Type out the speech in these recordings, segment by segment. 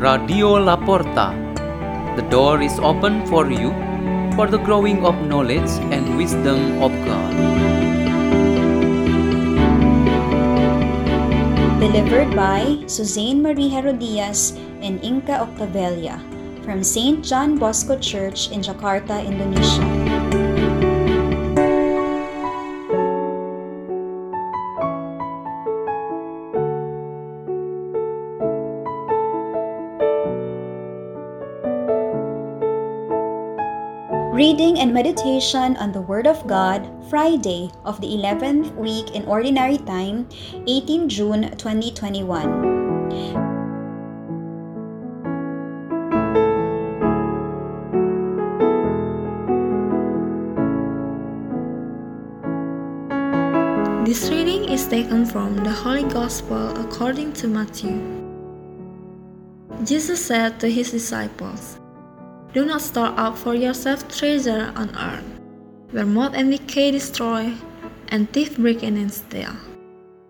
Radio La Porta. The door is open for you for the growing of knowledge and wisdom of God. Delivered by Suzanna Marie Gerodias and Inke Oktavelia from St. John Bosco Church in Jakarta, Indonesia. Reading and meditation on the Word of God, Friday of the 11th week in Ordinary Time, 18 June 2021. This reading is taken from the Holy Gospel according to Matthew. Jesus said to his disciples, Do not store up for yourself treasure on earth, where moth and decay destroy, and thief break in and steal.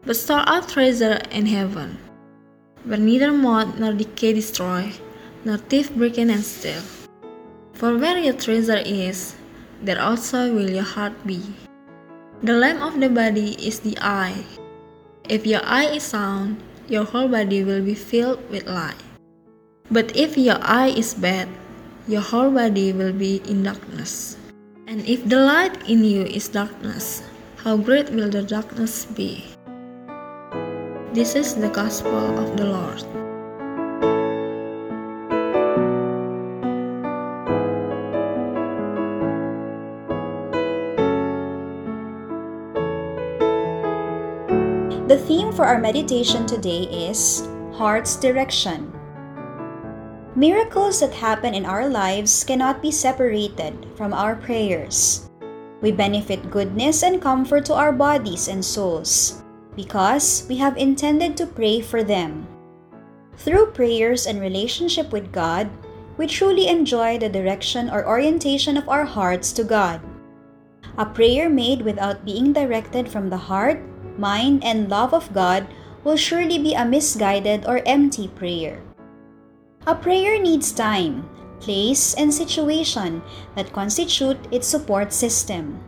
But store up treasure in heaven, where neither moth nor decay destroy, nor thief break in and steal. For where your treasure is, there also will your heart be. The lamp of the body is the eye. If your eye is sound, your whole body will be filled with light. But if your eye is bad, your whole body will be in darkness. And if the light in you is darkness, how great will the darkness be? This is the gospel of the Lord. The theme for our meditation today is Heart's Direction. Miracles that happen in our lives cannot be separated from our prayers. We benefit goodness and comfort to our bodies and souls because we have intended to pray for them. Through prayers and relationship with God, we truly enjoy the direction or orientation of our hearts to God. A prayer made without being directed from the heart, mind, and love of God will surely be a misguided or empty prayer. A prayer needs time, place, and situation that constitute its support system.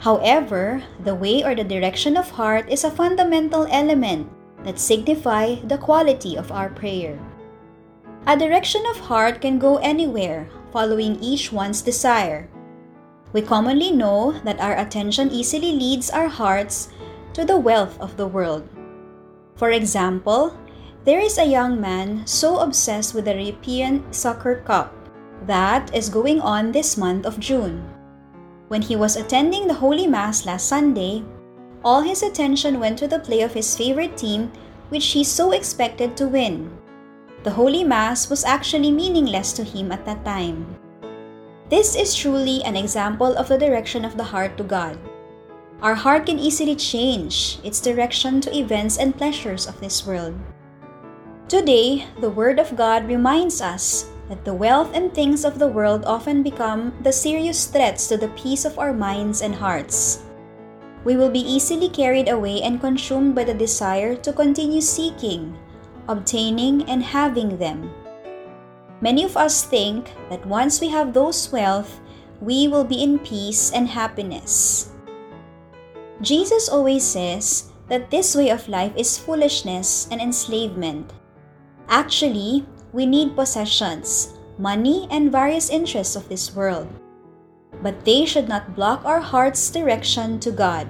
However, the way or the direction of heart is a fundamental element that signify the quality of our prayer. A direction of heart can go anywhere, following each one's desire. We commonly know that our attention easily leads our hearts to the wealth of the world. For example, there is a young man so obsessed with the European Soccer Cup that is going on this month of June. When he was attending the Holy Mass last Sunday, all his attention went to the play of his favorite team, which he so expected to win. The Holy Mass was actually meaningless to him at that time. This is truly an example of the direction of the heart to God. Our heart can easily change its direction to events and pleasures of this world. Today, the Word of God reminds us that the wealth and things of the world often become the serious threats to the peace of our minds and hearts. We will be easily carried away and consumed by the desire to continue seeking, obtaining, and having them. Many of us think that once we have those wealth, we will be in peace and happiness. Jesus always says that this way of life is foolishness and enslavement. Actually, we need possessions, money, and various interests of this world. But they should not block our heart's direction to God.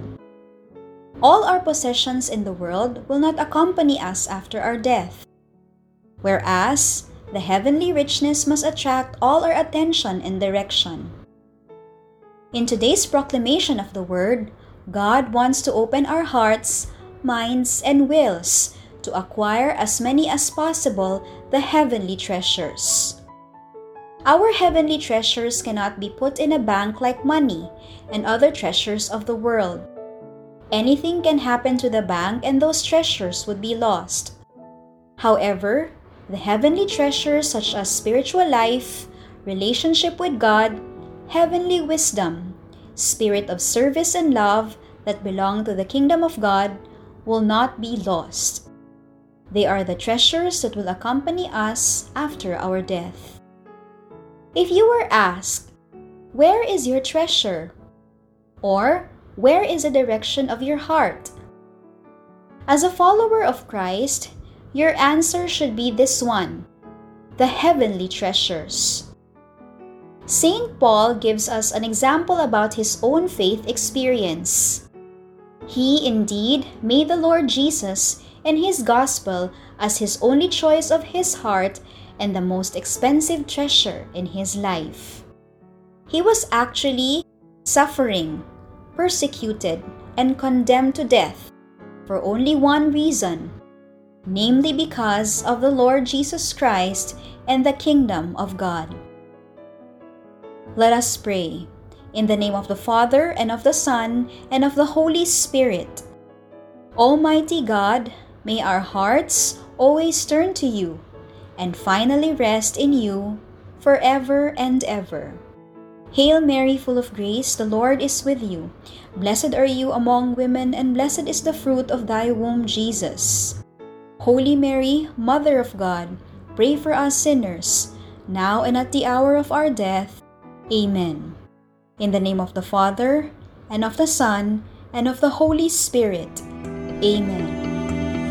All our possessions in the world will not accompany us after our death. Whereas, the heavenly richness must attract all our attention and direction. In today's proclamation of the Word, God wants to open our hearts, minds, and wills to acquire as many as possible the heavenly treasures. Our heavenly treasures cannot be put in a bank like money and other treasures of the world. Anything can happen to the bank and those treasures would be lost. However, the heavenly treasures such as spiritual life, relationship with God, heavenly wisdom, spirit of service and love that belong to the kingdom of God will not be lost. They are the treasures that will accompany us after our death. If you were asked, Where is your treasure? Or, Where is the direction of your heart? As a follower of Christ, your answer should be this one the heavenly treasures. St. Paul gives us an example about his own faith experience. He indeed made the Lord Jesus and his gospel as his only choice of his heart and the most expensive treasure in his life. He was actually suffering, persecuted, and condemned to death for only one reason, namely because of the Lord Jesus Christ and the kingdom of God. Let us pray. In the name of the Father, and of the Son, and of the Holy Spirit. Almighty God, may our hearts always turn to you and finally rest in you forever and ever. Hail Mary, full of grace, the Lord is with you. Blessed are you among women, and blessed is the fruit of thy womb, Jesus. Holy Mary, Mother of God, pray for us sinners, now and at the hour of our death. Amen. In the name of the Father, and of the Son, and of the Holy Spirit. Amen.